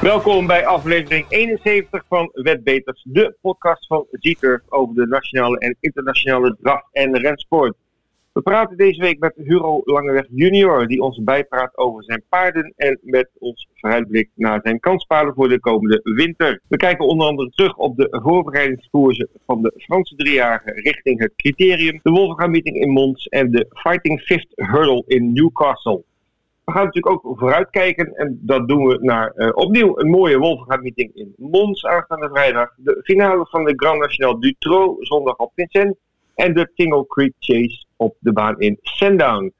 Welkom bij aflevering 71 van Wetbeters, de podcast van Zieturf over de nationale en internationale draf- en rensport. We praten deze week met Huro Langeweg junior, die ons bijpraat over zijn paarden en met ons vooruitblik naar zijn kanspaarden voor de komende winter. We kijken onder andere terug op de voorbereidingskoersen van de Franse driejarige richting het criterium, de Wolverga meeting in Mons en de Fighting Fifth Hurdle in Newcastle. We gaan natuurlijk ook vooruitkijken en dat doen we naar uh, opnieuw een mooie Wolverga meeting in Mons aanstaande vrijdag. De finale van de Grand National Dutroux zondag op Vincent en de Tingle Creek Chase op de baan in Sandown.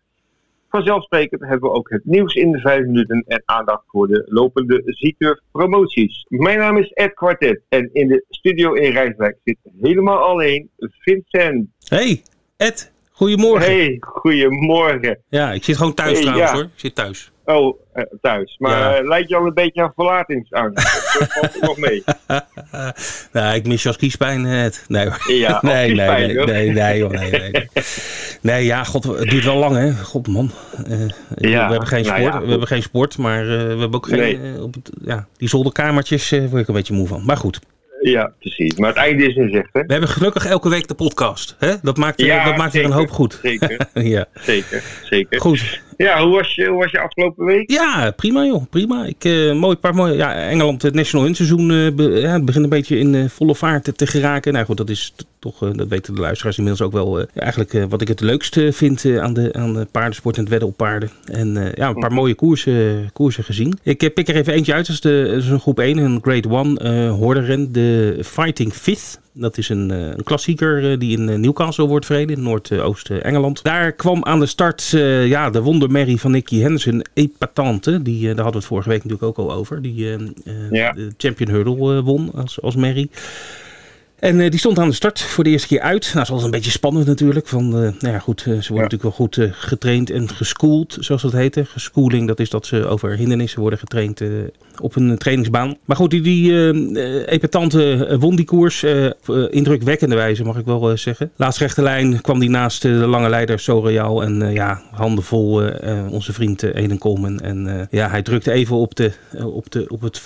Vanzelfsprekend hebben we ook het nieuws in de vijf minuten en aandacht voor de lopende Zieturf promoties. Mijn naam is Ed Quartet en in de studio in Rijswijk zit helemaal alleen Vincent. Hey, Ed. Goedemorgen. Hey, goedemorgen. Ja, ik zit gewoon thuis Hey, trouwens ja. hoor. Ik zit thuis. Oh, eh, thuis. Maar Ja. eh, lijkt je al een beetje aan verlatingsangst? Dat valt nog mee. nou, ik mis je als kiespijn. Nee. Ja, nee, nee, nee, nee, nee, joh, nee, nee, nee. Ja, god, het duurt wel lang, hè. God, man. Eh, Ja, we hebben geen nou sport, ja, we hebben geen sport, maar we hebben ook geen... Nee. op het, ja, die zolderkamertjes word ik een beetje moe van. Maar goed, Ja, precies. Maar het einde is in zicht, hè? we hebben gelukkig elke week de podcast. Hè? Dat maakt, Ja, dat maakt er een hoop goed. Zeker, ja, zeker, zeker. goed. Ja, hoe was je, hoe was je afgelopen week? Ja, prima joh, prima. Ik, eh mooi paar mooie, ja, Engeland, het National Hunt seizoen eh, be- ja, het begint een beetje in eh, volle vaart te, te geraken. Nou goed, dat is toch, eh, dat weten de luisteraars inmiddels ook wel, eh, eigenlijk eh, wat ik het leukste vind aan, de, aan de paardensport en het wedden op paarden. En ja, een paar mooie koersen, koersen gezien. Ik pik er even eentje uit, dat is, de, dat is een groep 1, een Grade 1 eh hoorderren, de Fighting Fifth. Dat is een, een klassieker die in Newcastle wordt verreden, in Noordoost-Engeland. Daar kwam aan de start eh, ja, de wondermerrie van Nicky Henderson, Epatante. Die, daar hadden we het vorige week natuurlijk ook al over. Die Ja. de Champion Hurdle won als, als merrie. En eh, die stond aan de start voor de eerste keer uit. Nou, dat is altijd een beetje spannend natuurlijk. Van, eh, nou ja, goed, eh, ze worden natuurlijk wel goed getraind en geschoold, zoals dat heet. Geschooling, dat is dat ze over hindernissen worden getraind op een trainingsbaan. Maar goed, die, die eh, epatante won die koers. indrukwekkende wijze, mag ik wel eh, zeggen. Laatst rechte lijn kwam die naast de lange leider Soreal. En ja, handen vol onze vriend Eden Coleman. En ja, hij drukte even op, de, op, de, op het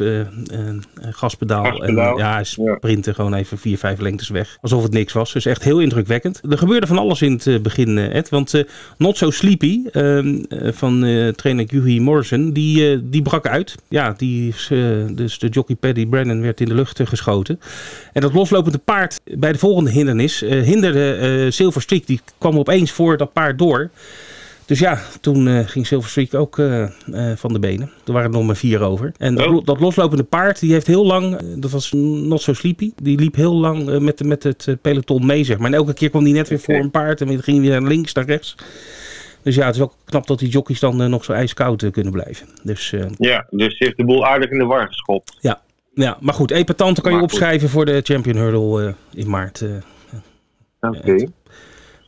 gaspedaal. En Gaspedaal. eh, ja, hij sprintte gewoon even vier, vijf lengtes weg. Alsof het niks was. Dus echt heel indrukwekkend. Er gebeurde van alles in het eh, begin, eh, Ed. Want eh, Not So Sleepy ehm, eh, van trainer Hughie Morrison, die, die brak uit. Ja, die, dus de jockey Paddy Brennan werd in de lucht geschoten. En dat loslopende paard bij de volgende hindernis hinderde Silver Streak. Die kwam opeens voor dat paard door. Dus ja, toen eh, ging Silver Streak ook eh, eh, van de benen. Er waren er nog maar vier over. En dat, Oh. dat loslopende paard, die heeft heel lang, dat was not so sleepy, die liep heel lang met, met het peloton mee, zeg maar. En elke keer kwam die net weer voor een paard en dan ging hij weer naar links, naar rechts. Dus ja, het is ook knap dat die jockeys dan nog zo ijskoud kunnen blijven. Dus Ja, dus ze heeft de boel aardig in de war geschopt. ja. ja, maar goed, Epatante kan je goed. opschrijven voor de Champion Hurdle in maart. Oké.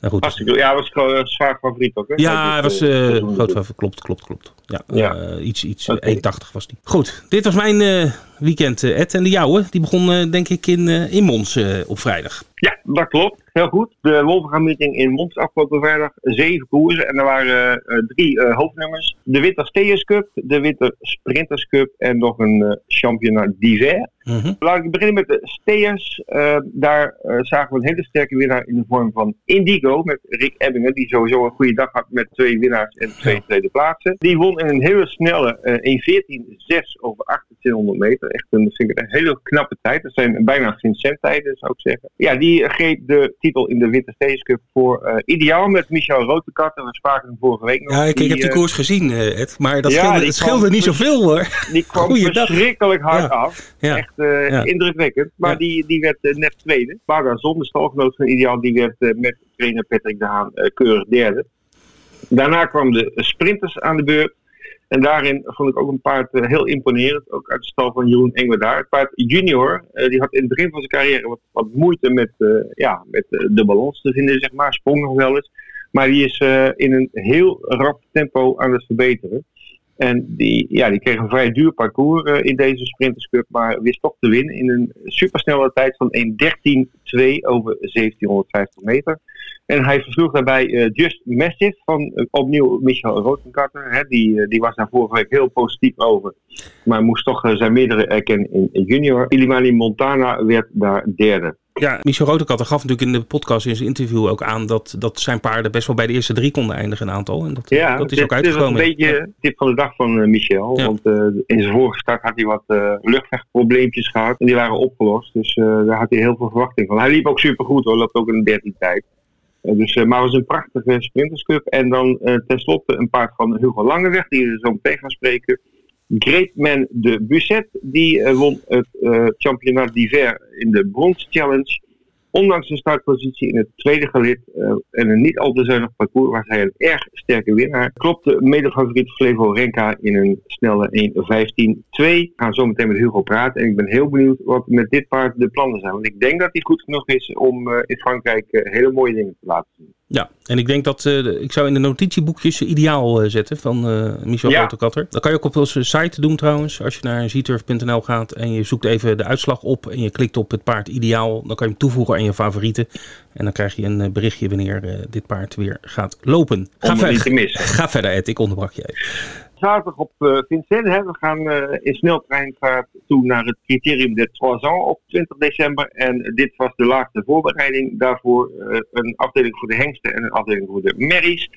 Nou goed, Hartstikke Ja, was gewoon een zwaar favoriet ook, hè? Ja, hij was eh, eh groot favoriet. Klopt, klopt, klopt. Ja, Ja. eh, iets, iets eh, 1,80 was die. Goed, dit was mijn eh, weekend, eh, Ed. En de jouwe, die begon eh, denk ik in, eh, in Mons op vrijdag. Ja, dat klopt. Heel goed. De Wolverga meeting in Mons afgelopen vrijdag. Zeven koersen. En er waren drie hoofdnummers. De Winter Steers Cup, de Winter Sprinters Cup en nog een Championnat d'Hiver. Mhm. Laat ik beginnen met de Steers. Daar zagen we een hele sterke winnaar in de vorm van Indigo. Met Rick Ebbingen, die sowieso een goede dag had met twee winnaars en twee Ja. tweede plaatsen. Die won in een hele snelle eh 1.14.6 over 2800 meter. Echt een, een hele knappe tijd. Dat zijn bijna Vincent tijden, zou ik zeggen. Ja, die greep de titel in de Winter Steers Cup voor eh, ideaal met Michel Rotekat. En we spraken hem vorige week nog. Ja, ik, ik heb die eh, koers gezien, eh, Ed. Maar dat Ja, scheelde, het scheelde niet zoveel hoor. Die kwam verschrikkelijk hard Ja. af. Ja. Echt eh, indrukwekkend. Maar die, die werd eh, net tweede. Baga Zon, de stalgenoot van Ideaal, die werd eh, met trainer Patrick de Haan eh, keurig derde. Daarna kwam de sprinters aan de beurt. En daarin vond ik ook een paard eh, heel imponerend. Ook uit de stal van Jeroen Engwerdaar. Het paard Junior, eh, die had in het begin van zijn carrière wat, moeite met, eh, ja, met de balans te vinden, zeg maar. Sprong nog wel eens. Maar die is in een heel rap tempo aan het verbeteren. En die, ja, die kreeg een vrij duur parcours in deze Sprinters Cup, maar wist toch te winnen in een supersnelle tijd van 1.13.2 over 1750 meter. En hij versloeg daarbij uh, Just Massive van uh, opnieuw Michael Rotenkatter. Hè, die, uh, die was daar vorige week heel positief over. Maar moest toch zijn meerdere erkennen in, junior. Ilimani Montana werd daar derde. Ja, Michel Rotenkatter gaf natuurlijk in de podcast in zijn interview ook aan dat, dat zijn paarden best wel bij de eerste drie konden eindigen, een aantal. En dat, ja, dat is dit, ook uitgekomen. Dit was een beetje tip van de dag van Michel. Ja. Want in zijn vorige start had hij wat luchtvechtprobleempjes gehad. En die waren opgelost. Dus daar had hij heel veel verwachting van. Hij liep ook supergoed hoor. Loopt ook in de derde tijd. Dus, uh, maar het was een prachtige sprinterscup. En dan uh, tenslotte een paard van Hugo Langeweg, die we zo meteen gaan spreken. Great Man de Busset, die won het Championat d'Hiver in de Bronze Challenge. Ondanks een startpositie in het tweede gelid en een niet al te zuinig parcours was hij een erg sterke winnaar. Klopte medefavoriet Flevo Renka in een snelle 1.15.2. We gaan zo meteen met Hugo praten en ik ben heel benieuwd wat met dit paard de plannen zijn. Want ik denk dat hij goed genoeg is om in Frankrijk hele mooie dingen te laten zien. Ja, en ik denk dat uh, ik zou in de notitieboekjes ideaal uh, zetten van uh, Michel ja. Rotenkatter. Dat kan je ook op onze site doen trouwens. Als je naar zturf.nl gaat en je zoekt even de uitslag op en je klikt op het paard ideaal, dan kan je hem toevoegen aan je favorieten. En dan krijg je een berichtje wanneer dit paard weer gaat lopen. Ga, verder Ed, ik onderbrak je even. Zaterdag op uh, Vincent. Hè. We gaan uh, in sneltreinvaart toe naar het criterium de Trois ans op 20 december. En dit was de laatste voorbereiding. Daarvoor uh, een afdeling voor de hengsten en een afdeling voor de merries.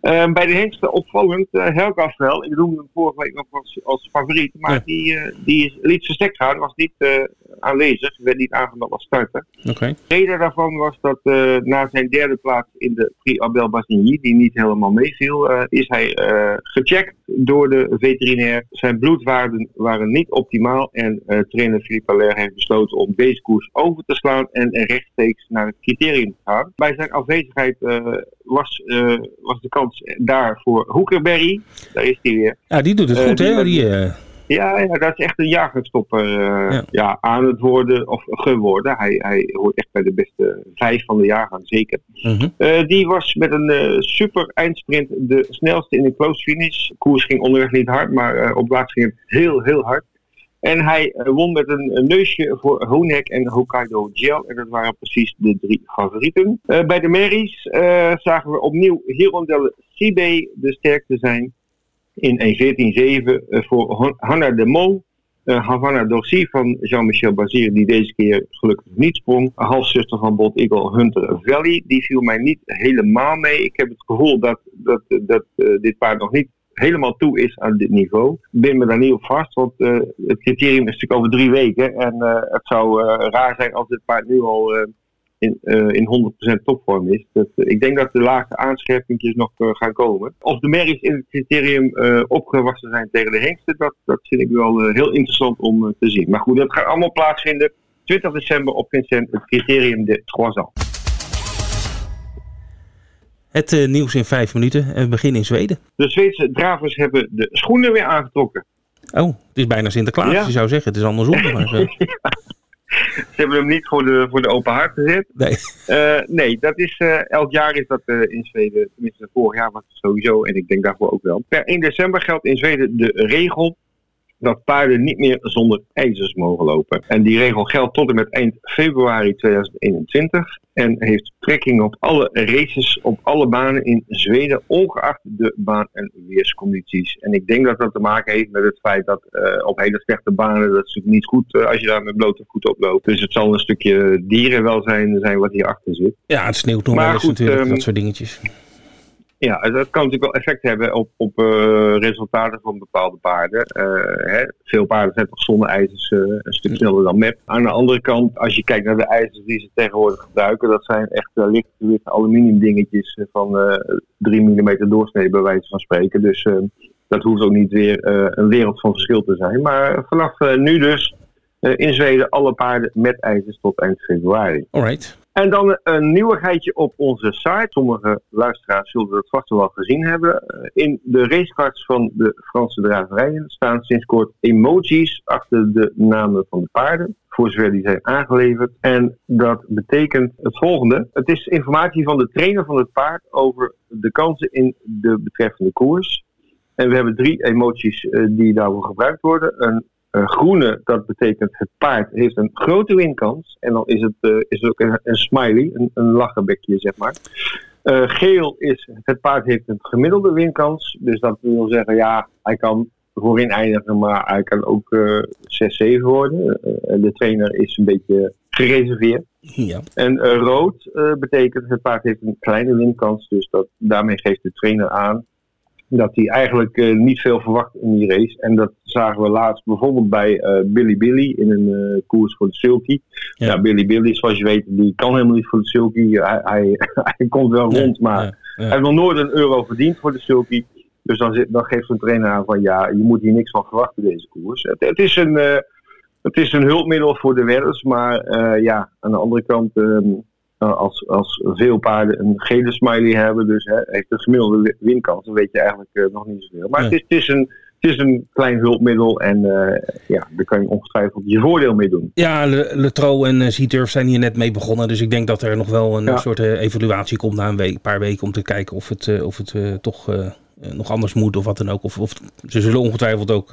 Ehm, bij de hengsten opvallend uh, Helgas wel. Ik noemde hem vorige week nog als, als favoriet. Maar ja. die, uh, die liet verstek gaan. Was niet uh, aanwezig. Werd niet aangemeld als starter. Okay. De reden daarvan was dat na zijn derde plaats in de Prix Abel Bassigny. Die niet helemaal meeviel. is hij gecheckt door de veterinair. Zijn bloedwaarden waren niet optimaal. En trainer Philippe Allaire heeft besloten om deze koers over te slaan. En rechtstreeks naar het criterium te gaan. Bij zijn afwezigheid was, was de kans daar voor Hoekerberry. Daar is hij weer. Ja, die doet het goed, uh, hè? Die, uh... ja, ja, dat is echt een jagerstopper uh, ja. ja. aan het worden of geworden. Hij, hij hoort echt bij de beste vijf van de jaargang, zeker. Uh -huh. die was met een super eindsprint de snelste in de close finish. De koers ging onderweg niet hard, maar op plaats ging het heel, heel hard. En hij uh, won met een, neusje voor Honek en Hokkaido Gel. En dat waren precies de drie favorieten. Uh, bij de Marys uh, zagen we opnieuw Hirondelle Sibe de sterkste zijn. In 1.14.7 voor Hanna de Mol. Havana Dorsi van Jean-Michel Bazir, die deze keer gelukkig niet sprong. Halfzuster van Bolt Eagle Hunter Valley, die viel mij niet helemaal mee. Ik heb het gevoel dat, dat, dat dit paard nog niet helemaal toe is aan dit niveau. Ben me daar niet op vast, want uh, het criterium is natuurlijk over drie weken. En uh, het zou uh, raar zijn als dit paard nu al in, in 100% topvorm is. Dat, ik denk dat de laagste aanscherpingjes nog gaan komen. Of de merries in het criterium opgewassen zijn tegen de hengsten, dat, dat vind ik wel heel interessant om te zien. Maar goed, dat gaat allemaal plaatsvinden. 20 december op Vincent, het criterium de Trois ans. Het uh, nieuws in vijf minuten en we beginnen in Zweden. De Zweedse dravers hebben de schoenen weer aangetrokken. Oh, het is bijna Sinterklaas, ja. je zou zeggen. Het is andersom. Maar, uh... ja. Ze hebben hem niet voor de, voor de open haard gezet. Nee, uh, nee dat is, elk jaar is dat in Zweden. Tenminste, vorig jaar was het sowieso en ik denk daarvoor ook wel. Per 1 december geldt in Zweden de regel dat paarden niet meer zonder ijzers mogen lopen. En die regel geldt tot en met eind februari 2021 en heeft trekking op alle races op alle banen in Zweden, ongeacht de baan- en weerscondities. En ik denk dat dat te maken heeft met het feit dat uh, op hele slechte banen, dat is natuurlijk niet goed uh, als je daar met blote voeten op loopt. Dus het zal een stukje dierenwelzijn zijn wat hierachter zit. Ja, het sneeuwt nog wel eens natuurlijk, um, dat soort dingetjes. Ja, dat kan natuurlijk wel effect hebben op, op uh, resultaten van bepaalde paarden. Uh, hè, veel paarden zijn toch zonder ijzers uh, een stuk sneller dan met. Aan de andere kant, als je kijkt naar de ijzers die ze tegenwoordig gebruiken, dat zijn echt lichtgewicht aluminium dingetjes van 3 mm doorsnee bij wijze van spreken. Dus dat hoeft ook niet weer een wereld van verschil te zijn. Maar vanaf nu dus in Zweden alle paarden met ijzers tot eind februari. Alright. En dan een nieuwigheidje op onze site. Sommige luisteraars zullen dat vast wel gezien hebben. In de racecards van de Franse draverijen staan sinds kort emojis achter de namen van de paarden. Voor zover die zijn aangeleverd. En dat betekent het volgende. Het is informatie van de trainer van het paard over de kansen in de betreffende koers. En we hebben drie emoties uh, die daarvoor gebruikt worden. Een groene, dat betekent het paard heeft een grote winkans. En dan is het, is ook een, een smiley, een, een lachenbekje, zeg maar. geel is het paard heeft een gemiddelde winkans. Dus dat wil zeggen, ja, hij kan voorin eindigen, maar hij kan ook 6-7 worden. de trainer is een beetje gereserveerd. Ja. En uh, rood uh, betekent het paard heeft een kleine winkans. Dus dat, daarmee geeft de trainer aan dat hij eigenlijk uh, niet veel verwacht in die race. En dat zagen we laatst bijvoorbeeld bij Billy Billy in een koers voor de Sulky. Ja. ja. Billy Billy, zoals je weet, die kan helemaal niet voor de Sulky. Hij, hij, hij komt wel rond, maar hij heeft nog nooit een euro verdiend voor de Sulky. Dus dan, dan geeft zo'n trainer aan van ja, je moet hier niks van verwachten deze koers. Het, het is een het is een hulpmiddel voor de wedders, maar ja, aan de andere kant, uh, als, als veel paarden een gele smiley hebben, dus hè, heeft een gemiddelde winkans, dan weet je eigenlijk uh, nog niet zoveel. Maar het, is, het, is een, het is een klein hulpmiddel en ja, daar kan je ongetwijfeld je voordeel mee doen. Ja, Letro en Zieturf zijn hier net mee begonnen, dus ik denk dat er nog wel een soort evaluatie komt na een week, paar weken om te kijken of het, of het toch nog anders moet of wat dan ook. Of, of ze zullen ongetwijfeld ook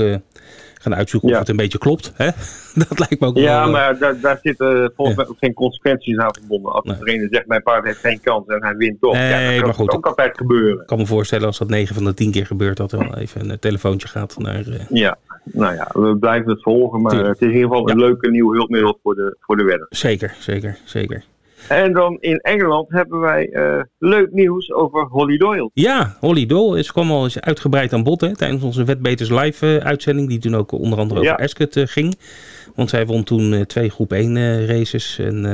gaan uitzoeken of het een beetje klopt. Hè? dat lijkt me ook Ja, wel, eh, maar daar, daar zitten volgens mij ook geen consequenties aan verbonden. Als nee. de trainer zegt, mijn paard heeft geen kans en hij wint toch. Nee, ja, dat maar kan ook altijd gebeuren. Ik kan me voorstellen als dat 9 van de 10 keer gebeurt, dat er wel even een telefoontje gaat naar... Uh... Ja, nou ja, we blijven het volgen. Maar het is in ieder geval een leuke nieuw hulpmiddel voor de, voor de wedden. Zeker, zeker, zeker. En dan in Engeland hebben wij uh, leuk nieuws over Holly Doyle. Ja, Holly Doyle is, kwam al eens uitgebreid aan bod hè, tijdens onze Wetbeters Live uh, uitzending. Die toen ook onder andere over. Ascot uh, ging. Want zij won toen twee groep 1 races. En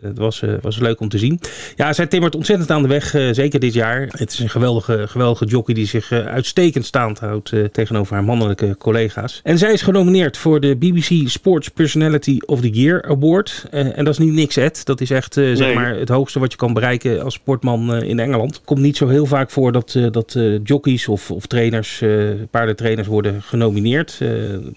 het was, was leuk om te zien. Ja, zij timmert ontzettend aan de weg, zeker dit jaar. Het is een geweldige, geweldige jockey die zich uitstekend staand houdt tegenover haar mannelijke collega's. En zij is genomineerd voor de BBC Sports Personality of the Year Award. en dat is niet niks, Ed. Dat is echt nee. zeg maar het hoogste wat je kan bereiken als sportman in Engeland. Komt niet zo heel vaak voor dat, dat jockeys of, of trainers, paardentrainers worden genomineerd.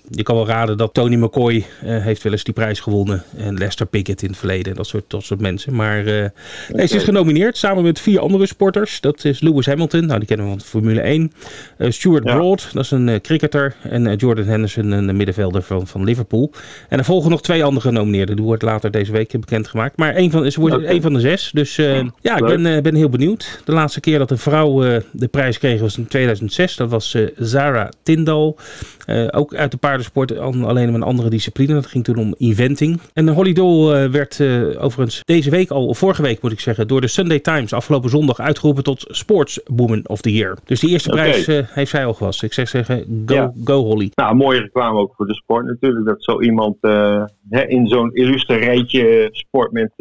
je kan wel raden dat Tony McCoy heeft wel eens die prijs gewonnen. En Lester Pickett in het verleden. Dat soort dat soort mensen. Maar uh, okay. ze is genomineerd samen met vier andere sporters. Dat is Lewis Hamilton, nou die kennen we van Formule 1. Uh, eh, Stuart ja. Broad, dat is een cricketer. En Jordan Henderson, een middenvelder van, van Liverpool. En er volgen nog twee andere genomineerden. Die wordt later deze week bekendgemaakt. Maar een van, ze wordt okay. een van de zes. Dus ja, ik ben, ben heel benieuwd. De laatste keer dat een vrouw de prijs kreeg was in 2006. Dat was Zara Tindal. Ook uit de paardensport, alleen een andere discipline. Dat ging toen om eventing. En Holly Dole werd over overigens deze week al, of vorige week moet ik zeggen, door de Sunday Times afgelopen zondag uitgeroepen tot Sports Woman of the Year. Dus die eerste prijs heeft zij al gewast. Ik zeg zeggen, go, ja. go Holly. Nou, mooie reclame ook voor de sport natuurlijk. Dat zo iemand hè, in zo'n illustre rijtje sport met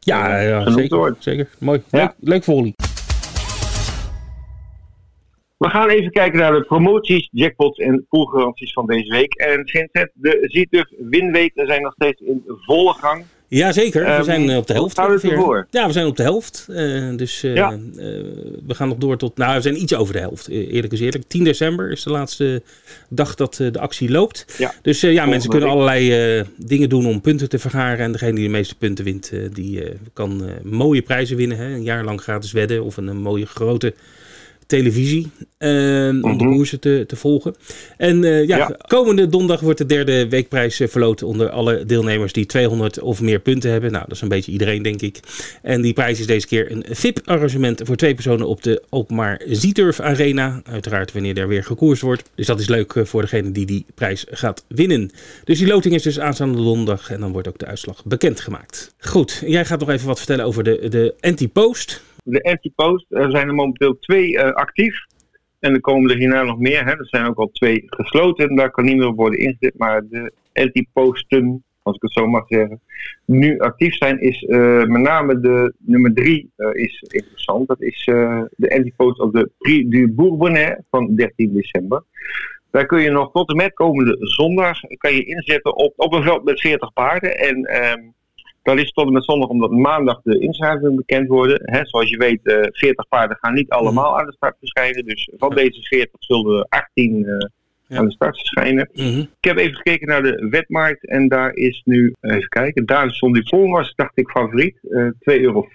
ja, ja zeker, wordt. zeker. Mooi. Ja. Leuk, leuk voor Holly. We gaan even kijken naar de promoties, jackpots en poolgaranties van deze week. En Vincent, de Zieturf Winweek zijn nog steeds in volle gang. Jazeker, we zijn um, op de helft. Voor? Ja, we zijn op de helft. Uh, dus uh, ja. uh, we gaan nog door tot. Nou, we zijn iets over de helft. Eerlijk is eerlijk. 10 december is de laatste dag dat de actie loopt. Ja. Dus ja, mensen kunnen allerlei dingen doen om punten te vergaren. En degene die de meeste punten wint, die kan mooie prijzen winnen. Hè? Een jaar lang gratis wedden of een, een mooie grote televisie um, om de mhm. koersen te, te volgen. En uh, ja, ja, komende donderdag wordt de derde weekprijs uh, verloten onder alle deelnemers die 200 of meer punten hebben. Nou, dat is een beetje iedereen, denk ik. En die prijs is deze keer een VIP-arrangement voor twee personen op de Alkmaar Zieturf Arena. Uiteraard wanneer er weer gekoerst wordt. Dus dat is leuk uh, voor degene die die prijs gaat winnen. Dus die loting is dus aanstaande donderdag en dan wordt ook de uitslag bekendgemaakt. Goed, jij gaat nog even wat vertellen over de, de anti-post de anti-post. Zijn er momenteel twee uh, actief. En er komen er hierna nog meer. Hè. Er zijn ook al twee gesloten. Daar kan niet meer op worden ingezet. Maar de anti-posten, als ik het zo mag zeggen, nu actief zijn, is uh, met name de nummer drie uh, is interessant. Dat is de anti-post op de Prix du Bourbonnais van 13 december. Daar kun je nog tot en met komende zondag kan je inzetten op, op een veld met 40 paarden. En ehm, dat is tot en met zondag omdat maandag de inschrijvingen bekend worden. He, zoals je weet, uh, 40 paarden gaan niet allemaal aan de start verschijnen. Dus van deze 40 zullen er 18 uh, aan de start verschijnen. Mhm. Ik heb even gekeken naar de wetmarkt en daar is nu, even kijken, daar stond die vol was, dacht ik favoriet, eh 2,50 euro.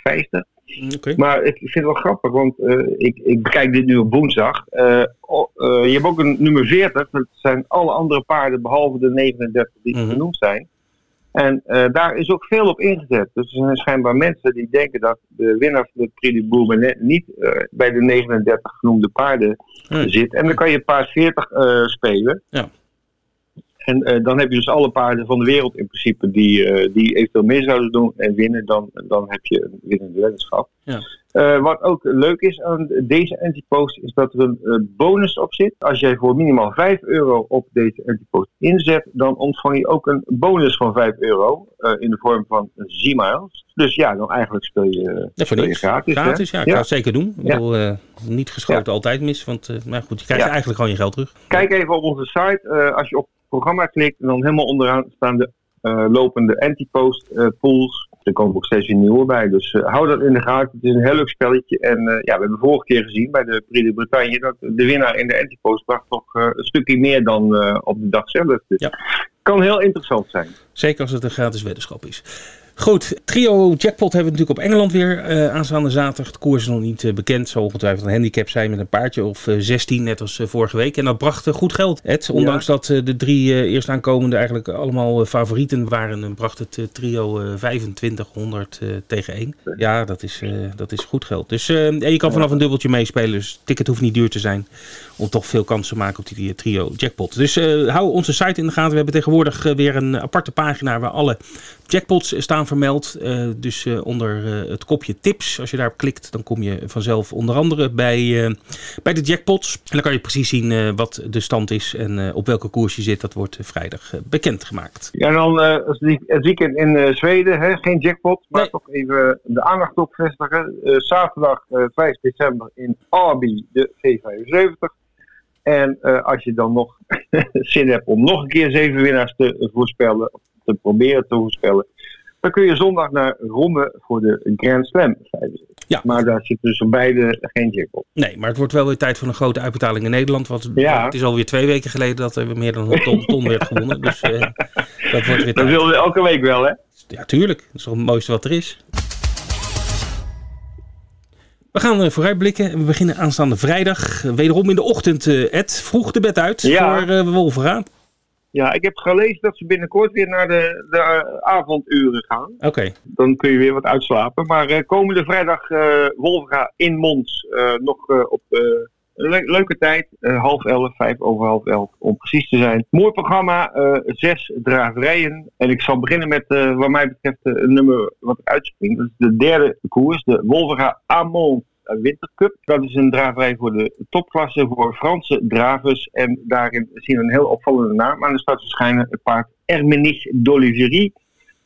Maar ik vind het wel grappig, want eh, ik, ik bekijk dit nu op woensdag. Eh, oh, eh, je hebt ook een nummer 40, dat zijn alle andere paarden behalve de 39 die Mhm. genoemd zijn. En eh, daar is ook veel op ingezet. Dus er zijn schijnbaar mensen die denken dat de winnaar van de Prix du Bourbonnais niet eh, bij de 39 genoemde paarden Nee. zit. En dan kan je paard 40 eh, spelen. Ja. En dan heb je dus alle paarden van de wereld in principe die, die eventueel mee zouden doen en winnen. Dan, dan heb je een winnende weddenschap. Ja. Eh, wat ook leuk is aan deze antipost is dat er een eh, bonus op zit. Als jij voor minimaal 5 euro op deze antipost inzet, dan ontvang je ook een bonus van 5 euro eh, in de vorm van Z-miles. Dus ja, dan eigenlijk speel je, Ja, voor niks. gratis. hè? Gratis, ja. Ik Ja. ga het zeker doen. Ik bedoel, niet geschoten altijd mis. Want uh, nou goed, je krijgt eigenlijk gewoon je geld terug. Kijk even op onze site. als je op programma klikt, dan helemaal onderaan staan de lopende anti-post eh, pools. Er komen ook steeds weer nieuwe bij. Dus eh, hou dat in de gaten. Het is een heel leuk spelletje. En eh, ja, we hebben vorige keer gezien bij de Prix de Bretagne dat de winnaar in de anti-post bracht toch eh, een stukje meer dan op de dag zelf. Dus Ja. kan heel interessant zijn. Zeker als het een gratis weddenschap is. Goed, trio jackpot hebben we natuurlijk op Engeland weer eh, aanstaande zaterdag. De koers is nog niet eh, bekend. Zal ongetwijfeld een handicap zijn met een paardje of eh, 16, net als vorige week. En dat bracht goed geld. Ed, ondanks dat de drie eerst aankomende eigenlijk allemaal favorieten waren, bracht het trio eh 2500 eh, tegen 1. Ja, dat is, dat is goed geld. Dus en je kan vanaf een dubbeltje meespelen. Dus ticket hoeft niet duur te zijn om toch veel kans te maken op die eh, trio jackpot. Dus hou onze site in de gaten. We hebben tegenwoordig weer een aparte pagina waar alle jackpots staan vermeld. Eh, dus eh, onder eh, het kopje tips, als je daarop klikt, dan kom je vanzelf onder andere bij, bij de jackpots. En dan kan je precies zien wat de stand is en op welke koers je zit. Dat wordt vrijdag bekendgemaakt. Ja, en dan het weekend in Zweden, hè, geen jackpot, maar Nee. toch even de aandacht op vestigen. Zaterdag eh, 5 december in Arby, de V75. En als je dan nog zin hebt om nog een keer zeven winnaars te voorspellen, of te proberen te voorspellen, dan kun je zondag naar Romme voor de Grand Slam. Ja. Maar daar zit dus op beide geen jackpot. Nee, maar het wordt wel weer tijd voor een grote uitbetaling in Nederland. Want Ja. het is alweer twee weken geleden dat er meer dan een ton, ton werd gewonnen. Dus eh, dat wordt weer Dat willen we elke week wel, hè? Ja, tuurlijk. Dat is toch het mooiste wat er is. We gaan eh, vooruitblikken. We beginnen aanstaande vrijdag. Wederom in de ochtend, eh, Ed. Vroeg de bed uit Ja. voor uh, Wolverga. Ja, ik heb gelezen dat ze binnenkort weer naar de, de eh, avonduren gaan. Oké. dan kun je weer wat uitslapen. Maar eh, komende vrijdag uh, Wolfga in Mons nog op een le leuke tijd. half elf, vijf over half elf om precies te zijn. Mooi programma, zes draverijen. En ik zal beginnen met wat mij betreft een nummer wat uitspringt. Dat is de derde koers, de Wolfga Amont. Wintercup. Dat is een draverij voor de topklasse voor Franse dravers. En daarin zien we een heel opvallende naam aan de start verschijnen. Het paard Hermenich d'Oliverie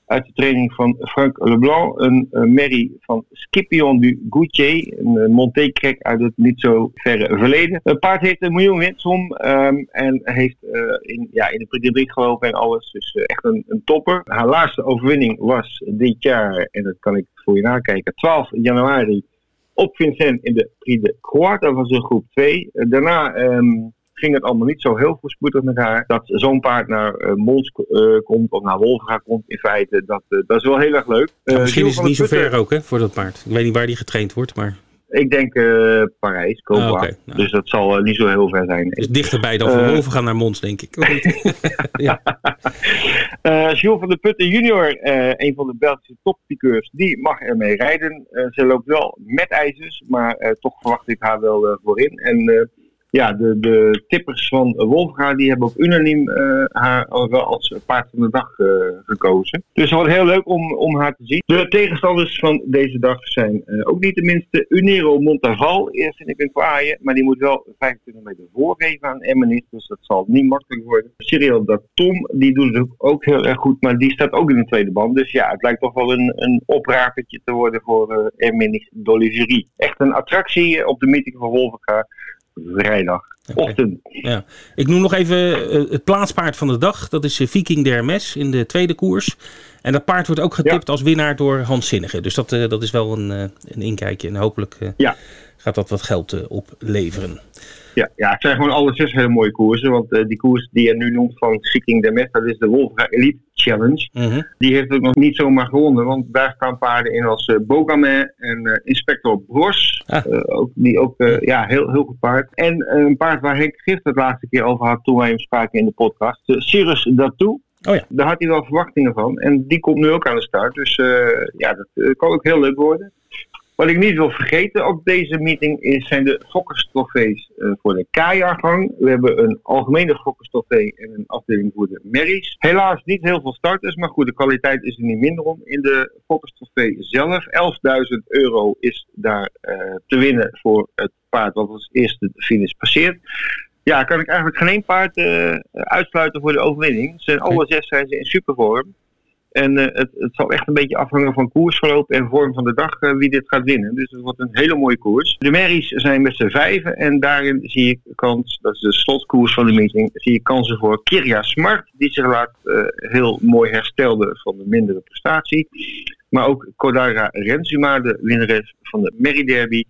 uit de training van Frank Leblanc. Een uh, merrie van Scipion du Goutier, een uh, Monté-krek uit het niet zo verre verleden. Het paard heeft een miljoen winstsom um, en heeft in, ja, in de Prix gelopen en alles. Dus echt een, een, topper. Haar laatste overwinning was dit jaar, en dat kan ik voor je nakijken, 12 januari op Vincent in de Prix de Croix. Dat was een groep 2. daarna... Um, ging het allemaal niet zo heel voorspoedig met haar. Dat zo'n paard naar uh, Mons uh, komt of naar Wolfga komt in feite, dat, uh, dat is wel heel erg leuk. Misschien is het niet zo ver ook hè, voor dat paard. Ik weet niet waar die getraind wordt, maar... Ik denk Parijs, Cobra. Ah, okay. nou. Dus dat zal niet zo heel ver zijn. Is dichterbij dan van Wolfga naar Mons, denk ik. ja. Jules van der Putten junior, een van de Belgische toppiqueurs, die mag ermee rijden. ze loopt wel met ijzers, maar toch verwacht ik haar wel voorin. En ja, de, de tippers van Wolfga die hebben ook unaniem uh, haar wel als paard van de dag uh, gekozen. Dus het wordt heel leuk om, om haar te zien. De tegenstanders van deze dag zijn ook niet tenminste Unero Montaval. Eerst vind ik een kwaaie, maar die moet wel 25 meter voorgeven aan Emmenis. Dus dat zal niet makkelijk worden. Cyril dat Tom, die doet het ook heel erg goed, maar die staat ook in de tweede band. Dus ja, het lijkt toch wel een, een oprakertje te worden voor uh, Emmenis d'Oliverie. Echt een attractie op de meeting van Wolfga vrijdag. Ochtend. Okay. Ja. Ik noem nog even uh, het plaatspaard van de dag. Dat is uh, Viking Dermes in de tweede koers. En dat paard wordt ook getipt ja. als winnaar door Hans Zinnige. Dus dat, uh, dat is wel een, een inkijkje. En hopelijk ja. gaat dat wat geld opleveren. Ja, ja, het zijn gewoon alle zes hele mooie koersen. Want uh, die koers die je nu noemt van Seeking the Meth, dat is de Wolfga Elite Challenge. Mhm. Die heeft het nog niet zomaar gewonnen. Want daar staan paarden in als uh, Bogamen en uh, Inspector Bros. Ah. ook, die ook ja, heel, heel goed paard. En een paard waar Henk Gift het laatste keer over had toen wij hem spraken in de podcast. Cyrus Datou. Oh ja. Daar had hij wel verwachtingen van. En die komt nu ook aan de start. Dus ja, dat kan ook heel leuk worden. Wat ik niet wil vergeten op deze meeting is, zijn de fokkerstrofees uh, voor de K-jaargang. We hebben een algemene fokkerstrofee en een afdeling voor de merries. Helaas niet heel veel starters, maar goed, de kwaliteit is er niet minder om. In de fokkerstrofee zelf, 11.000 euro is daar uh, te winnen voor het paard wat als eerste de finish passeert. Ja, kan ik eigenlijk geen één paard uh, uitsluiten voor de overwinning. Ze zijn alle zes zijn ze in supervorm. En uh, het, het, zal echt een beetje afhangen van koersverloop en vorm van de dag uh, wie dit gaat winnen. Dus het wordt een hele mooie koers. De merries zijn met z'n vijven en daarin zie ik kans, dat is de slotkoers van de meeting, zie ik kansen voor Kirja Smart, die zich laat uh, heel mooi herstelde van de mindere prestatie. Maar ook Kodara Rensuma, de winnares van de Merrie Derby.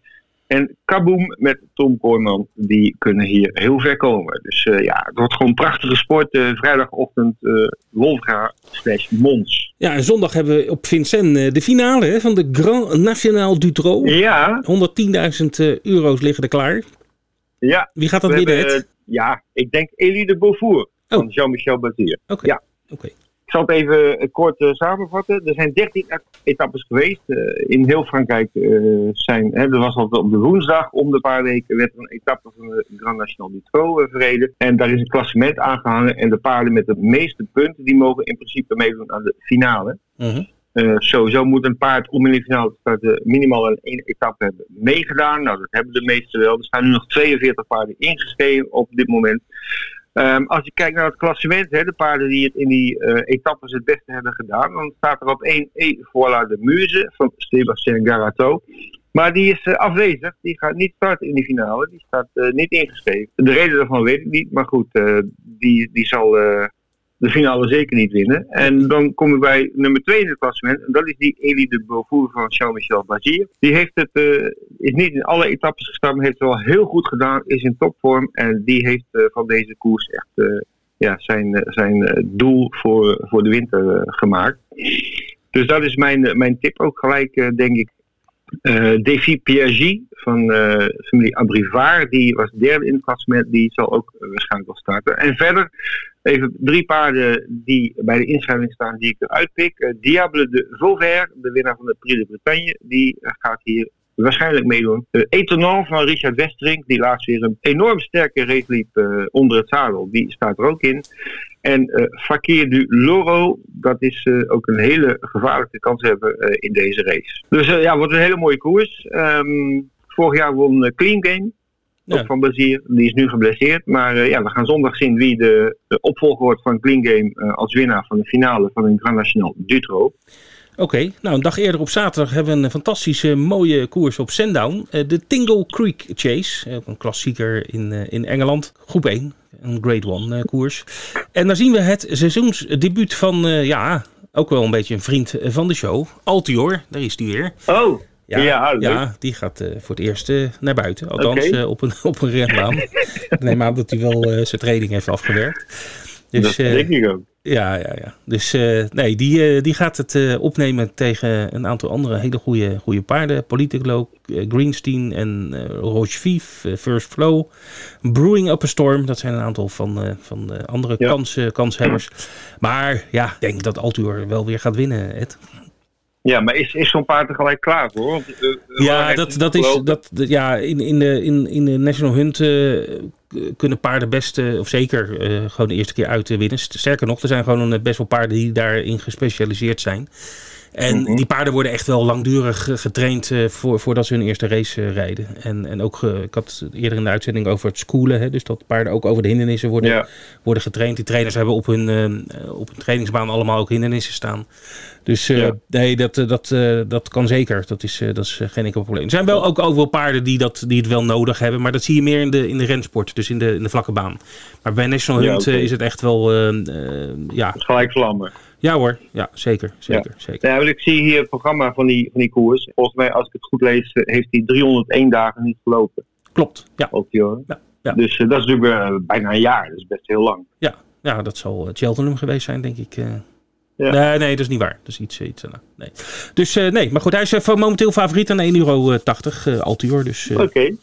En Kaboom met Tom Kooijman, die kunnen hier heel ver komen. Dus uh, ja, het wordt gewoon prachtige sport. Uh, vrijdagochtend uh, Wolfga slash Mons. Ja, en zondag hebben we op Vincent de finale hè, van de Grand National Dutro. Ja. 110.000 euro's liggen er klaar. Ja. Wie gaat dat winnen? Ja, ik denk Elie de Beaufour oh. van Jean-Michel Bazir. Oké. Ja. Oké. Zal het even kort uh, samenvatten. Er zijn 13 etappes geweest. Uh, in heel Frankrijk uh, zijn, hè, er was altijd op de woensdag om de paar weken werd er een etappe van de Grand National Dutro verreden. En daar is een klassement aangehangen. En de paarden met de meeste punten, die mogen in principe meedoen aan de finale. -huh. sowieso moet een paard om in de finale te starten minimaal een één etappe hebben meegedaan. Nou, dat hebben de meeste wel. Er staan nu nog 42 paarden ingeschreven op dit moment. Um, als je kijkt naar het klassement, hè, de paarden die het in die uh, etappes het beste hebben gedaan, dan staat er op 1 E de Muze van Sébastien Garato. Maar die is uh, afwezig, die gaat niet starten in die finale, die staat uh, niet ingeschreven. De reden daarvan weet ik niet, maar goed, die, die zal de finale zeker niet winnen. En dan komen we bij nummer 2 in het klassement. En dat is die Elie de Beaufour van Jean-Michel Bazir. Die heeft het, uh, is niet in alle etappes gestart, maar heeft het wel heel goed gedaan. Is in topvorm. En die heeft uh, van deze koers echt uh, ja, zijn, zijn doel voor, voor de winter gemaakt. Dus dat is mijn, mijn tip ook gelijk, denk ik. Uh, Defi Piaget van uh, familie Abrivard, die was derde in het klassement, die zal ook uh, waarschijnlijk wel starten. En verder even drie paarden die bij de inschrijving staan die ik eruit pik. Diable de Vauvert, de winnaar van de Prix de Bretagne, die gaat hier waarschijnlijk meedoen. Uh, van Richard Westerink, die laatst weer een enorm sterke race liep onder het zadel, die staat er ook in. En uh, Fakir du Loro, dat is uh, ook een hele gevaarlijke kans hebben uh, in deze race. Dus ja, wordt een hele mooie koers. Um, vorig jaar won Clean Game, Ja. ook van Bazier. Die is nu geblesseerd. Maar ja, we gaan zondag zien wie de, de opvolger wordt van Clean Game als winnaar van de finale van een Grand National Dutro. Oké, nou een dag eerder op zaterdag hebben we een fantastische mooie koers op Sandown. Uh, de Tingle Creek Chase, een klassieker in, in Engeland. Groep 1, een Grade 1 koers. En daar zien we het seizoensdebuut van, ja, ook wel een beetje een vriend van de show. Altior, daar is die weer. Oh, Ja, Ja, die gaat eh, voor het eerst eh, naar buiten. Althans, eh, op, een, op een renbaan. Ik neem aan dat hij wel eh, zijn training heeft afgewerkt. Dus, dat eh, denk ik ook. Ja, ja, ja. Dus eh, nee, die, eh, die gaat het eh, opnemen tegen een aantal andere hele goede, goede paarden. Politiclo, eh, Greenstein en Roche Vief, eh, First Flow. Brewing Up a Storm, dat zijn een aantal van, van de andere Ja. kans, kanshebbers. Maar ja, ik denk dat Altuur wel weer gaat winnen, Ed. Ja, maar is, is zo'n paard er gelijk klaar voor? Want, Ja, dat, dat is, dat, ja in, in, de, in, in de National Hunt kunnen paarden best, eh, of zeker, eh, gewoon de eerste keer uit winnen. Sterker nog, er zijn gewoon best wel paarden die daarin gespecialiseerd zijn. En Mhm. die paarden worden echt wel langdurig eh, getraind eh, voor, voordat ze hun eerste race eh, rijden. En, en ook, ik had eerder in de uitzending over het schoolen, hè, dus dat paarden ook over de hindernissen worden, Ja. worden getraind. Die trainers hebben op hun, op hun trainingsbaan allemaal ook hindernissen staan. Dus nee, dat, dat, dat kan zeker. Dat is, dat is geen enkel probleem. Er zijn wel ook, wel paarden die, dat, die het wel nodig hebben. Maar dat zie je meer in de, in de rensport. Dus in de, in de vlakke baan. Maar bij National Hunt is het echt wel... ja, Gelijk vlammen. Ja hoor, ja, zeker. zeker, zeker. Ja, ik zie hier het programma van die, van die koers. Volgens mij, als ik het goed lees, heeft hij 301 dagen niet gelopen. Klopt, ja. Ook hoor. Ja, ja. Dus dat is natuurlijk bijna een jaar, dat is best heel lang. Ja, ja dat zal Cheltenham geweest zijn, denk ik. Ja. Nee, nee, dat is niet waar. Dat is iets, iets nee. Dus nee, maar goed, hij is momenteel favoriet aan 1,80 euro, uh, Altior. Dus, Oké.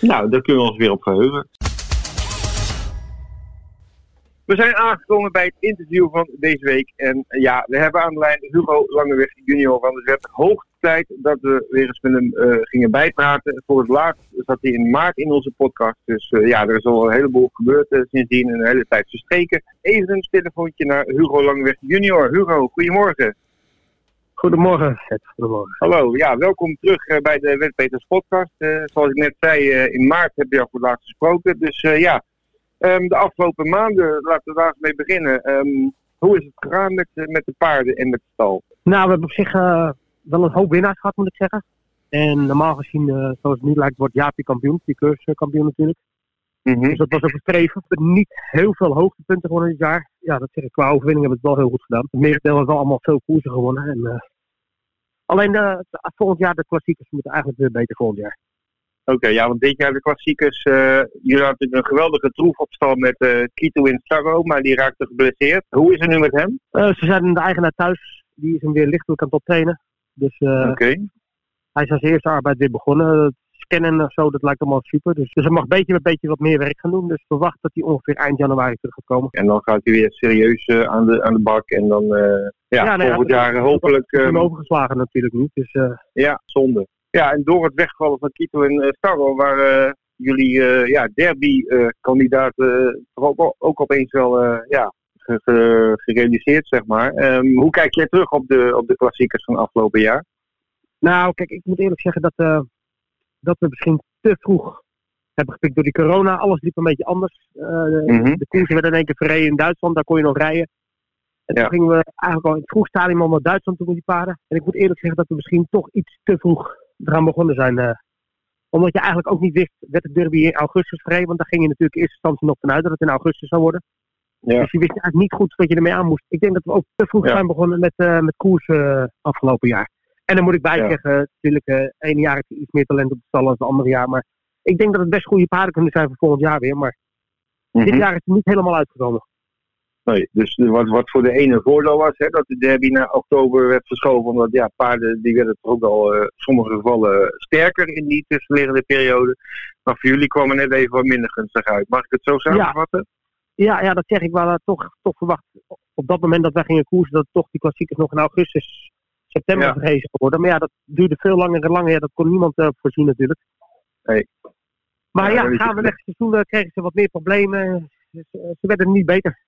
Nou, daar kunnen we ons weer op verheugen. We zijn aangekomen bij het interview van deze week. En ja, we hebben aan de lijn Hugo Langeweg junior. Want het werd hoog tijd dat we weer eens met hem uh, gingen bijpraten. Voor het laatst zat hij in maart in onze podcast. Dus uh, ja, er is al een heleboel gebeurd uh, sindsdien. Een hele tijd verstreken. Even een telefoontje naar Hugo Langeweg junior. Hugo, goedemorgen. Goedemorgen, Goedemorgen. Hallo, ja, welkom terug bij de Wetpeters podcast. zoals ik net zei, in maart heb je al voor het laatst gesproken. Dus ja, um, de afgelopen maanden, laten we daar eens mee beginnen. Um, hoe is het gegaan met, met de paarden en met de stal? Nou, we hebben op zich uh, wel een hoop winnaars gehad, moet ik zeggen. En normaal gezien, uh, zoals het nu lijkt, wordt Jaapie kampioen, die kampioen natuurlijk. Mm -hmm. Dus dat was ook een streven. We hebben niet heel veel hoogtepunten gewonnen dit jaar. Ja, dat zeg ik. Qua overwinning hebben we het wel heel goed gedaan. Het merendeel heeft wel allemaal veel koersen gewonnen. En, uh, alleen de, volgend jaar de klassiekers moeten eigenlijk weer beter volgend jaar. Oké, ja, want dit jaar de klassiekers. Uh, jullie hadden natuurlijk een geweldige troefopstal met uh, Kito in Starro, maar die raakte geblesseerd. Hoe is het nu met hem? Uh, ze zijn de eigenaar thuis. Die is hem weer lichtelijk aan het optrainen. Dus okay. hij is als eerste arbeid weer begonnen. Scannen en zo, dat lijkt allemaal super. Dus, dus hij mag beetje met beetje wat meer werk gaan doen. Dus verwacht dat hij ongeveer eind januari terug gaat komen. En dan gaat hij weer serieus aan, de, aan de bak. En dan ja, ja nee, volgend jaar hopelijk... Is overgeslagen natuurlijk niet. Dus, ja, zonde. Ja, en door het wegvallen van Kito en uh, Starro waren uh, jullie uh, ja, derby-kandidaten ook, ook opeens wel ja, gerealiseerd, zeg maar. Um, hoe kijk jij terug op de, op de klassiekers van afgelopen jaar? Nou, kijk, ik moet eerlijk zeggen dat, dat we misschien te vroeg hebben gepikt door die corona. Alles liep een beetje anders. Mm -hmm. De koersen werden in één keer verreden in Duitsland, daar kon je nog rijden. En toen gingen we eigenlijk al in het vroeg stadium al naar Duitsland toe met die paarden. En ik moet eerlijk zeggen dat we misschien toch iets te vroeg eraan begonnen zijn. Uh, omdat je eigenlijk ook niet wist, werd het derby in augustus gereden. Want daar ging je natuurlijk in eerste instantie nog vanuit dat het in augustus zou worden. Ja. Dus je wist eigenlijk niet goed wat je ermee aan moest. Ik denk dat we ook te vroeg zijn begonnen met, uh, met koers uh, afgelopen jaar. En dan moet ik bij ja. zeggen, natuurlijk, uh, ene jaar heb je iets meer talent op de stal dan het andere jaar. Maar ik denk dat het best goede paarden kunnen zijn voor volgend jaar weer. Maar mm -hmm. dit jaar is het niet helemaal uitgekomen. Nee, dus wat, wat voor de ene voordeel was, hè, dat de derby naar oktober werd verschoven, omdat ja, paarden die werden toch ook al uh, sommige gevallen sterker in die tussenliggende periode. Maar voor jullie kwam het net even wat minder gunstig uit. Mag ik het zo samenvatten? Ja, ja, ja dat zeg ik wel. toch, toch verwacht op dat moment dat wij gingen koersen, dat toch die klassiekers nog in augustus, september ja. worden. Maar ja, dat duurde veel langer en langer. Ja, dat kon niemand uh, voorzien natuurlijk. Nee. Maar ja, ja gaan we weg seizoen kregen ze wat meer problemen. Ze, ze werden niet beter.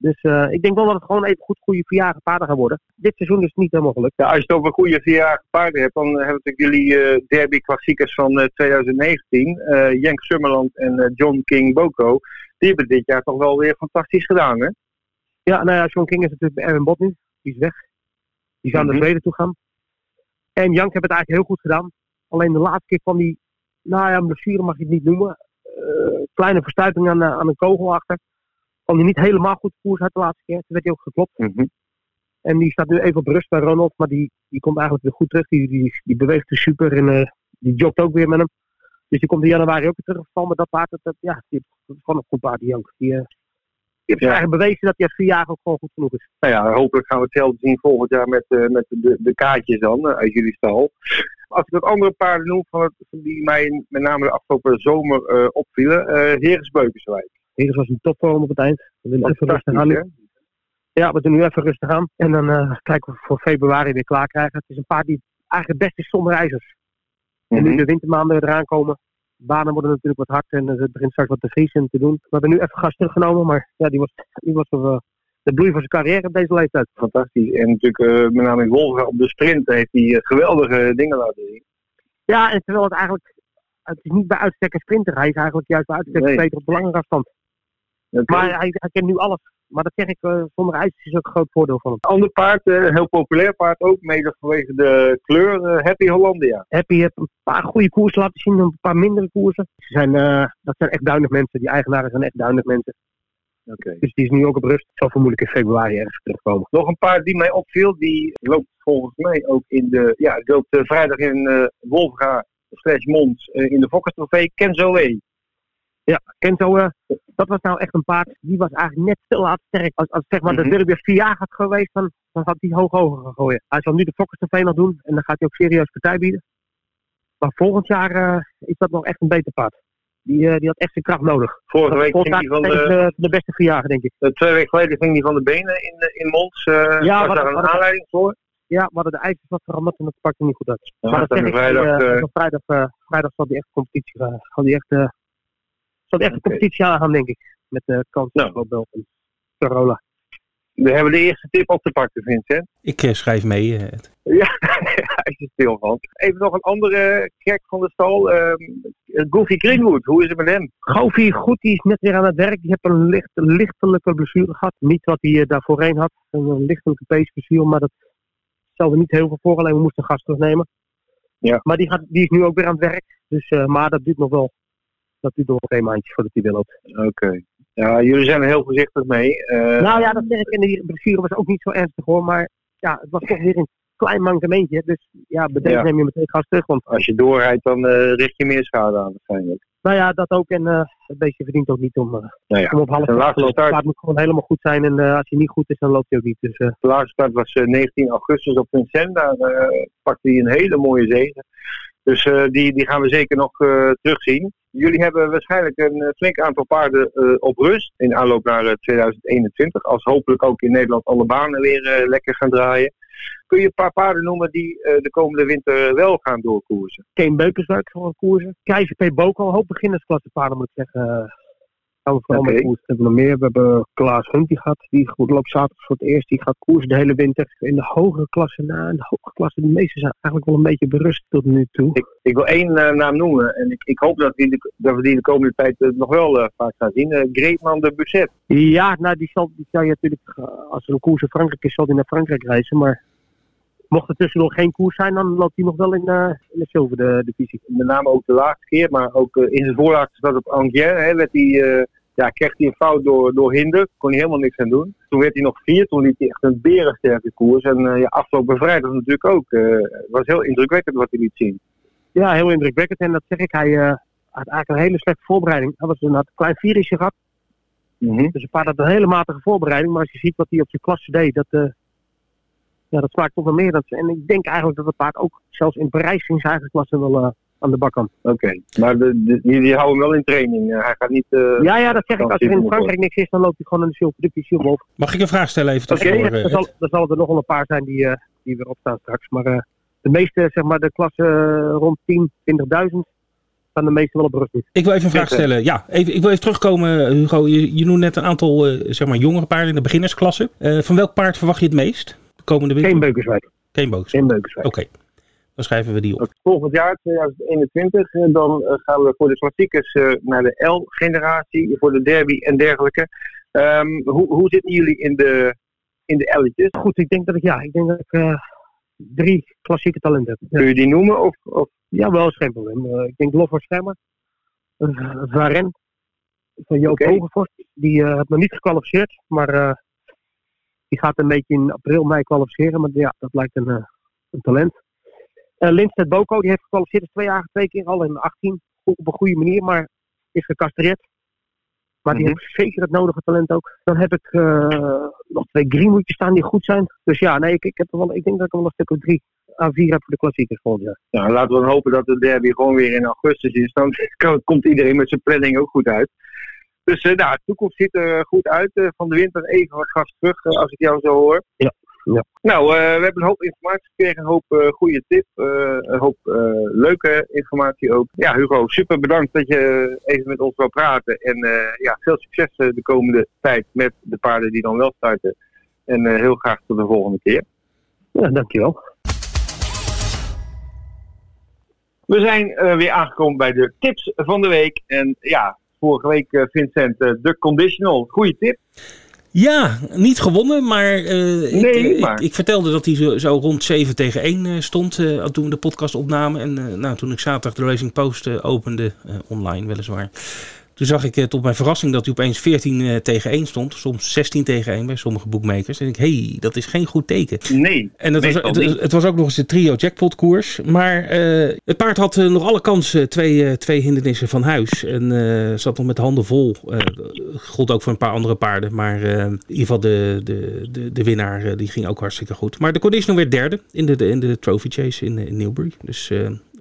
Dus uh, ik denk wel dat het gewoon even goed goede vierjarige paarden gaan worden. Dit seizoen is het niet helemaal gelukt. Ja, als je het over goede vierjarige paarden hebt, dan hebben we jullie uh, derby klassiekers van uh, 2019. Jenk Summerland en John King Boko. Die hebben dit jaar toch wel weer fantastisch gedaan, hè? Ja, nou ja, John King is natuurlijk bij Erwin Bot nu. Die is weg. Die zou mm -hmm. naar Zweden toe gaan. En Jank heeft het eigenlijk heel goed gedaan. Alleen de laatste keer van die, nou ja, blessure mag je het niet noemen. kleine verstuiting aan, aan een kogel achter kwam hij niet helemaal goed koers uit de laatste keer. Toen werd hij ook geklopt. Mm -hmm. En die staat nu even op rust bij Ronald. Maar die, die komt eigenlijk weer goed terug. Die, die, die beweegt er super. En uh, die jogt ook weer met hem. Dus die komt in januari ook weer teruggevallen. Maar dat paard, dat, ja, die heeft gewoon een goed paard, die Jank. Die, uh, die heeft ja. eigenlijk bewezen dat hij vier jaar ook gewoon goed genoeg is. Nou ja, hopelijk gaan we hetzelfde zien volgend jaar met, uh, met de, de kaartjes dan, uit jullie stal. Als ik wat andere paarden noem, van het, die mij met name de afgelopen zomer opvielen. Heres Beukenswijk. Heres was een topvorm op het eind. We doen even rustig aan. Ja, we doen nu even rustig aan. En dan uh, kijken we voor februari weer klaar krijgen. Het is een paard die eigenlijk het beste is zonder ijzers. En nu de wintermaanden eraan komen. Banen worden natuurlijk wat hard en het begint straks wat te vriezen te doen. We hebben nu even gas teruggenomen, maar ja, die was, die was uh, de bloei van zijn carrière op deze leeftijd. Fantastisch. En natuurlijk uh, met name in Wolver op de sprint heeft hij geweldige dingen laten zien. Ja, en terwijl het eigenlijk, het is niet bij uitstek een sprinter. Hij is eigenlijk juist bij uitstek nee. beter op de langere afstand. Okay. Maar hij, hij kent nu alles. Maar dat zeg ik, uh, zonder ijs is ook een groot voordeel van hem. Ander paard, uh, heel populair paard ook, mede vanwege de kleur, uh, Happy Hollandia. Happy heeft een paar goede koersen laten zien, een paar mindere koersen. Ze zijn, dat zijn echt duinig mensen, die eigenaren zijn echt duinig mensen. Okay. Dus die is nu ook op rust. Zal vermoedelijk in februari ergens terugkomen. Nog een paar die mij opviel. Die loopt volgens mij ook in de... Ja, loopt vrijdag in uh, Wolfga slash Mons in de Fokkers Trofee. Ja, Kenzo, uh, dat was nou echt een paard. Die was eigenlijk net te laat sterk. Als, als zeg maar mm -hmm. de mhm. Derby vier jaar had geweest, dan, dan had hij hoog hoger gaan gooien. Hij zal nu de Fokkers nog doen en dan gaat hij ook serieus partij bieden. Maar volgend jaar uh, is dat nog echt een beter paard. Die, uh, die had echt zijn kracht nodig. Vorige week ging hij van de, de, beste verjagen, denk ik. Twee weken geleden ging hij van de benen in, in Mons. Uh, ja, was daar een aanleiding voor? Ja, we hadden de ijzers wat veranderd en dat pakte niet goed uit. Ja, maar dat zeg ik, vrijdag, uh, vrijdag, vrijdag zal die echt competitie gaan. Zal die echt, zal echt een competitie aangaan, denk ik. Met de kans nou. op België. Carola. We hebben de eerste tip op te pakken, Vincent. Ik uh, schrijf mee. Uh, ja, hij is er stil van. Even nog een andere gek van de stal. Uh, Goofy Greenwood, hoe is het met hem? Goofy, goed, die is net weer aan het werk. Die heeft een, licht, lichtelijke blessure gehad. Niet wat hij uh, daarvoorheen had. Een lichtelijke peesblessure, maar dat stelde niet heel veel voor. Alleen we moesten gas terugnemen. Ja. Maar die, gaat, die is nu ook weer aan het werk. Dus, maar dat duurt nog wel. Dat duurt nog twee maandjes voordat hij loopt. Oké. Ja, jullie zijn er heel voorzichtig mee. Uh, nou ja, dat zeg ik. En die blessure was ook niet zo ernstig hoor. Maar ja, het was toch weer een klein mankementje. Dus ja, bij deze neem je meteen gas terug. Want als je doorrijdt, dan uh, richt je meer schade aan waarschijnlijk. Nou ja, dat ook. En uh, het beestje verdient ook niet om, uh, nou ja. om op half te lopen. Het moet gewoon helemaal goed zijn. En als hij niet goed is, dan loopt hij ook niet. Dus, De laatste start was 19 augustus op Vincent. Daar pakte hij een hele mooie zege. Dus die, die gaan we zeker nog terugzien. Jullie hebben waarschijnlijk een uh, flink aantal paarden op rust in aanloop naar uh, 2021. Als hopelijk ook in Nederland alle banen weer lekker gaan draaien. Kun je een paar paarden noemen die de komende winter wel gaan doorkoersen? Keen Beukerswijk voor koersen. Keizer P. Boko, hoop beginnersklasse paarden moet ik zeggen gaan we vooral okay. met koers. We hebben nog meer. We hebben Klaas Hunt, die gaat, die loopt zaterdag voor het eerst. Die gaat koersen de hele winter. In de hogere klasse, nou, in de hogere klasse, de meeste zijn eigenlijk wel een beetje berust tot nu toe. Ik, ik wil één uh, naam noemen. En ik, ik hoop dat, die de, dat we die de komende tijd uh, nog wel uh, vaak gaan zien. Greetman de Busset. Ja, nou, die zal, die zal je natuurlijk, als er een koers in Frankrijk is, zal die naar Frankrijk reizen. Maar mocht er tussendoor geen koers zijn, dan loopt hij nog wel in, uh, in de zilveren divisie. Met name ook de laatste keer, maar ook uh, in zijn voorlaatste stad op Angers werd hij uh, ja, kreeg hij een fout door, door hinder. Kon hij helemaal niks aan doen. Toen werd hij nog vier. Toen liet hij echt een berensterke koers. En ja, afgelopen vrijdag natuurlijk ook. Uh, was heel indrukwekkend wat hij liet zien. Ja, heel indrukwekkend. En dat zeg ik. Hij had eigenlijk een hele slechte voorbereiding. Hij was een, had een klein virusje gehad. Mm -hmm. Dus een paar had een hele matige voorbereiding. Maar als je ziet wat hij op zijn klasse deed, dat, ja, dat smaakt toch wel meer. Dat, en ik denk eigenlijk dat het paard ook zelfs in Parijs in zijn eigen klasse wel aan de bak kan. Oké, maar de, de, die, die houden hem wel in training. Uh, hij gaat niet. Uh, ja, ja, dat zeg ik. Als er in Frankrijk niks is, dan loopt hij gewoon in de Silver boven. Mag ik een vraag stellen even? Oké, okay, er, zal, er zal er nog wel een paar zijn die, uh, die weer opstaan straks. Maar de meeste, zeg maar, de klasse rond 10, 20.000 staan de meeste wel op rust. Ik wil even een vraag stellen. Ja, even, ik wil even terugkomen, Hugo. Je, je noemt net een aantal, zeg maar, jongere paarden in de beginnersklasse. van welk paard verwacht je het meest? De komende winter? Geen Beukerswijk. Geen Beukerswijk. Geen Beukerswijk. Oké. Okay. Dan schrijven we die op. Volgend jaar, 2021, dan gaan we voor de klassiekers naar de L-generatie, voor de derby en dergelijke. Um, hoe, hoe zitten jullie in de, in de L'tjes? Goed, ik denk dat ik, ja, ik denk dat ik uh, drie klassieke talenten heb. Kun je die noemen? Of, of? Ja, wel is geen probleem. Uh, ik denk Loffer Schermer, uh, Varen van Joop okay. Hogevorst. Die uh, heeft nog niet gekwalificeerd, maar die gaat een beetje in april, mei kwalificeren. Maar ja, dat lijkt een, een talent. Uh, Lindstedt Boko, die heeft gekwalificeerd twee jaar, twee keer al in 18. Op een goede manier, maar is gecastreerd. Maar die mm -hmm. heeft zeker het nodige talent ook. Dan heb ik uh, nog twee Greenwoodjes staan die goed zijn. Dus ja, nee, ik, ik, heb wel, ik denk dat ik wel een stuk of drie aan vier heb voor de klassiekers volgend jaar. Ja, laten we dan hopen dat de derby gewoon weer in augustus is. Dan komt iedereen met zijn planning ook goed uit. Dus uh, nou, de toekomst ziet er goed uit. Uh, van de winter even wat gas terug, als ik jou zo hoor. Ja. Ja. Nou, we hebben een hoop informatie gekregen, een hoop goede tips, een hoop leuke informatie ook. Ja, Hugo, super bedankt dat je even met ons wil praten. En ja, veel succes de komende tijd met de paarden die dan wel starten. En heel graag tot de volgende keer. Ja, dankjewel. We zijn weer aangekomen bij de tips van de week. En ja, vorige week Vincent, de conditional. Goede tip. Ja, niet gewonnen, maar, uh, nee, ik, maar. Ik, ik, vertelde dat hij zo, zo, rond 7 tegen 1 uh, stond uh, toen we de podcast opnamen. En nou, toen ik zaterdag de Racing Post opende, online weliswaar, Toen zag ik tot mijn verrassing dat hij opeens 14 tegen 1 stond. Soms 16 tegen 1 bij sommige boekmakers. En ik hé, hey, dat is geen goed teken. Nee. En het was, het, het, was ook nog eens de trio jackpot koers. Maar het paard had nog alle kansen, twee, twee hindernissen van huis. En zat nog met de handen vol. gold ook voor een paar andere paarden. Maar in ieder geval de, de, de, de winnaar die ging ook hartstikke goed. Maar de condition werd derde in de, de, in de trophy chase in, in Newbury. Dus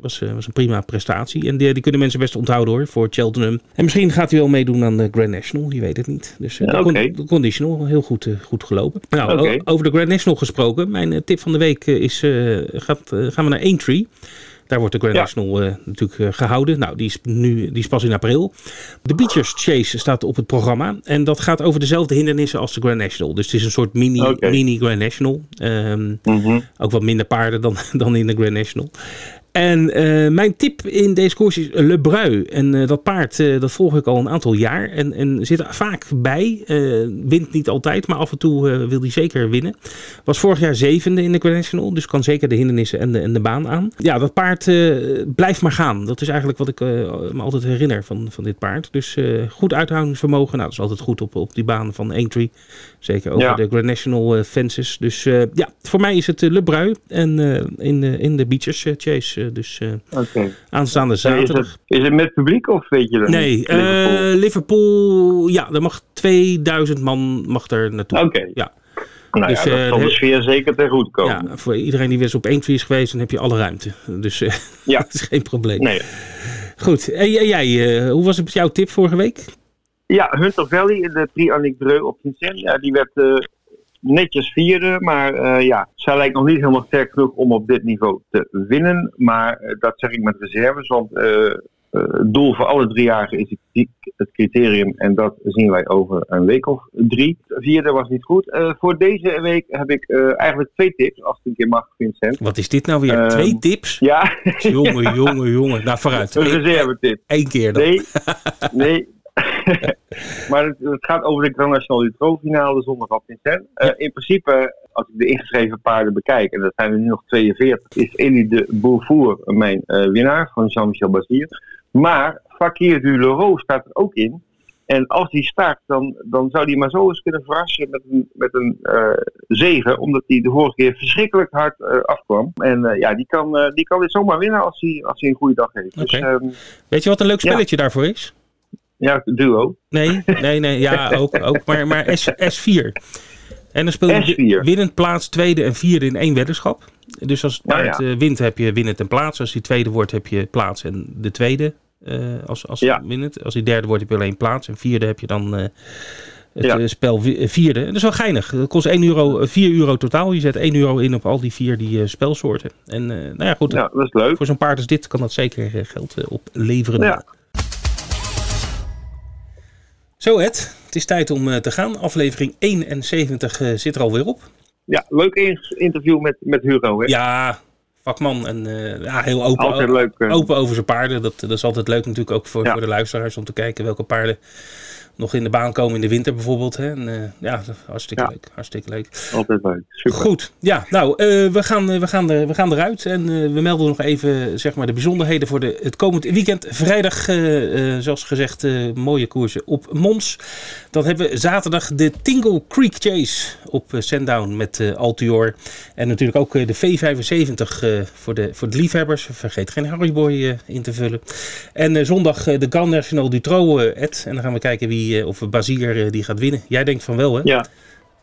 was, uh, was een prima prestatie. En die, die, kunnen mensen best onthouden hoor, voor Cheltenham. En misschien gaat hij wel meedoen aan de Grand National, je weet het niet. Dus uh, ja, okay. de, conditional, heel goed, goed gelopen. Nou, okay. over de Grand National gesproken. Mijn tip van de week is, gaat, gaan we naar Aintree. Daar wordt de Grand ja. National uh, natuurlijk uh, gehouden. Nou, die is, nu, die is pas in april. De Beachers Chase staat op het programma. En dat gaat over dezelfde hindernissen als de Grand National. Dus het is een soort mini, okay. mini Grand National. Um, mm -hmm. Ook wat minder paarden dan, dan in de Grand National. En uh, mijn tip in deze koers is Le Brui. En uh, dat paard, uh, dat volg ik al een aantal jaar. En, en zit er vaak bij. wint niet altijd, maar af en toe wil hij zeker winnen. Was vorig jaar zevende in de National. Dus kan zeker de hindernissen en de, en de baan aan. Ja, dat paard blijft maar gaan. Dat is eigenlijk wat ik me altijd herinner van, van dit paard. Dus goed uithoudingsvermogen. Nou, dat is altijd goed op, op die baan van Aintree. Zeker over ja. de Grand National fences. Dus ja, voor mij is het Le Brui. En in, in de Beachers Chase dus okay. aanstaande zaterdag. Is het, is het, met publiek of weet je dat Nee? Liverpool? Liverpool, ja, er mag 2000 man mag er naartoe. Oké. Okay. Ja. Nou dus, ja, dat zal de sfeer zeker ten goed komen. Ja, voor iedereen die weer eens op één is geweest, dan heb je alle ruimte. Dus ja. dat is geen probleem. Nee. Goed, en jij, hoe was het met jouw tip vorige week? Ja, Hunter Valley in de Dreux op Vincent. Ja, die werd netjes vierde. Maar uh, ja, zij lijkt nog niet helemaal sterk genoeg om op dit niveau te winnen. Maar uh, dat zeg ik met reserves, want het doel voor alle driejarigen is het criterium. En dat zien wij over een week of drie. Vierde was niet goed. voor deze week heb ik eigenlijk twee tips, als het een keer mag, Vincent. Wat is dit nou weer? twee tips? Ja. jongen, jongen, jongen. Nou, vooruit. Een reserve tip. Eén keer dan. Nee, nee maar het, het, gaat over de Grand National Utro finale zondag Vincent. Uh, in principe, als ik de ingeschreven paarden bekijk, en dat zijn er nu nog 42, is Elie de Beaufour mijn uh, winnaar van Jean-Michel Bazier. Maar Fakir du Leroux staat er ook in. En als die start, dan, dan zou die maar zo eens kunnen verrassen met een, met een uh, zegen. Omdat hij de vorige keer verschrikkelijk hard uh, afkwam. En uh, ja, die kan, die kan weer zomaar winnen als hij, als hij een goede dag heeft. Okay. Dus, um, Weet je wat een leuk spelletje ja. daarvoor is? Ja, duo. Nee, nee, nee. Ja, ook. ook maar maar S, S4. En dan speel je winnend plaats, tweede en vierde in één weddenschap. Dus als het paard ja, ja. wint, heb je winnend en plaats. Als hij tweede wordt, heb je plaats en de tweede. Uh, als als ja. winnend. Als hij derde wordt, heb je alleen plaats. En vierde heb je dan uh, het ja. spel vierde. En dat is wel geinig. Dat kost 1 euro, 4 euro totaal. Je zet 1 euro in op al die vier die uh, spelsoorten. En nou ja, goed. Ja, dat is leuk. Voor zo'n paard als dit kan dat zeker geld opleveren. Ja. Zo Ed, het is tijd om uh, te gaan. Aflevering 71 uh, zit er alweer op. Ja, leuk interview met, met Hugo. Hè? Ja, vakman en uh, ja, heel open, altijd leuk, open over zijn paarden. Dat, dat is altijd leuk natuurlijk ook voor, ja. voor de luisteraars om te kijken welke paarden nog in de baan komen in de winter bijvoorbeeld. Hè? En, uh, ja, hartstikke ja. leuk. Hartstikke leuk. Altijd leuk. Super. Goed. Ja, nou, uh, we, gaan, we, gaan er, we gaan eruit. En uh, we melden nog even zeg maar, de bijzonderheden voor de, het komend weekend. Vrijdag, zoals gezegd, mooie koersen op Mons. Dan hebben we zaterdag de Tingle Creek Chase op Sandown met Altior. En natuurlijk ook de V75 voor, de, voor de liefhebbers. Vergeet geen Harryboy in te vullen. En zondag de Grand National Dutro, Ed. En dan gaan we kijken wie of Bazier die gaat winnen. Jij denkt van wel, hè? Ja,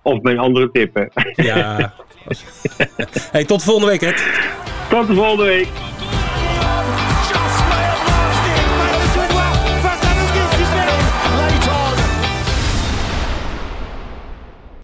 of mijn andere tip, hè? Ja. hey, tot de volgende week, hè? Tot de volgende week.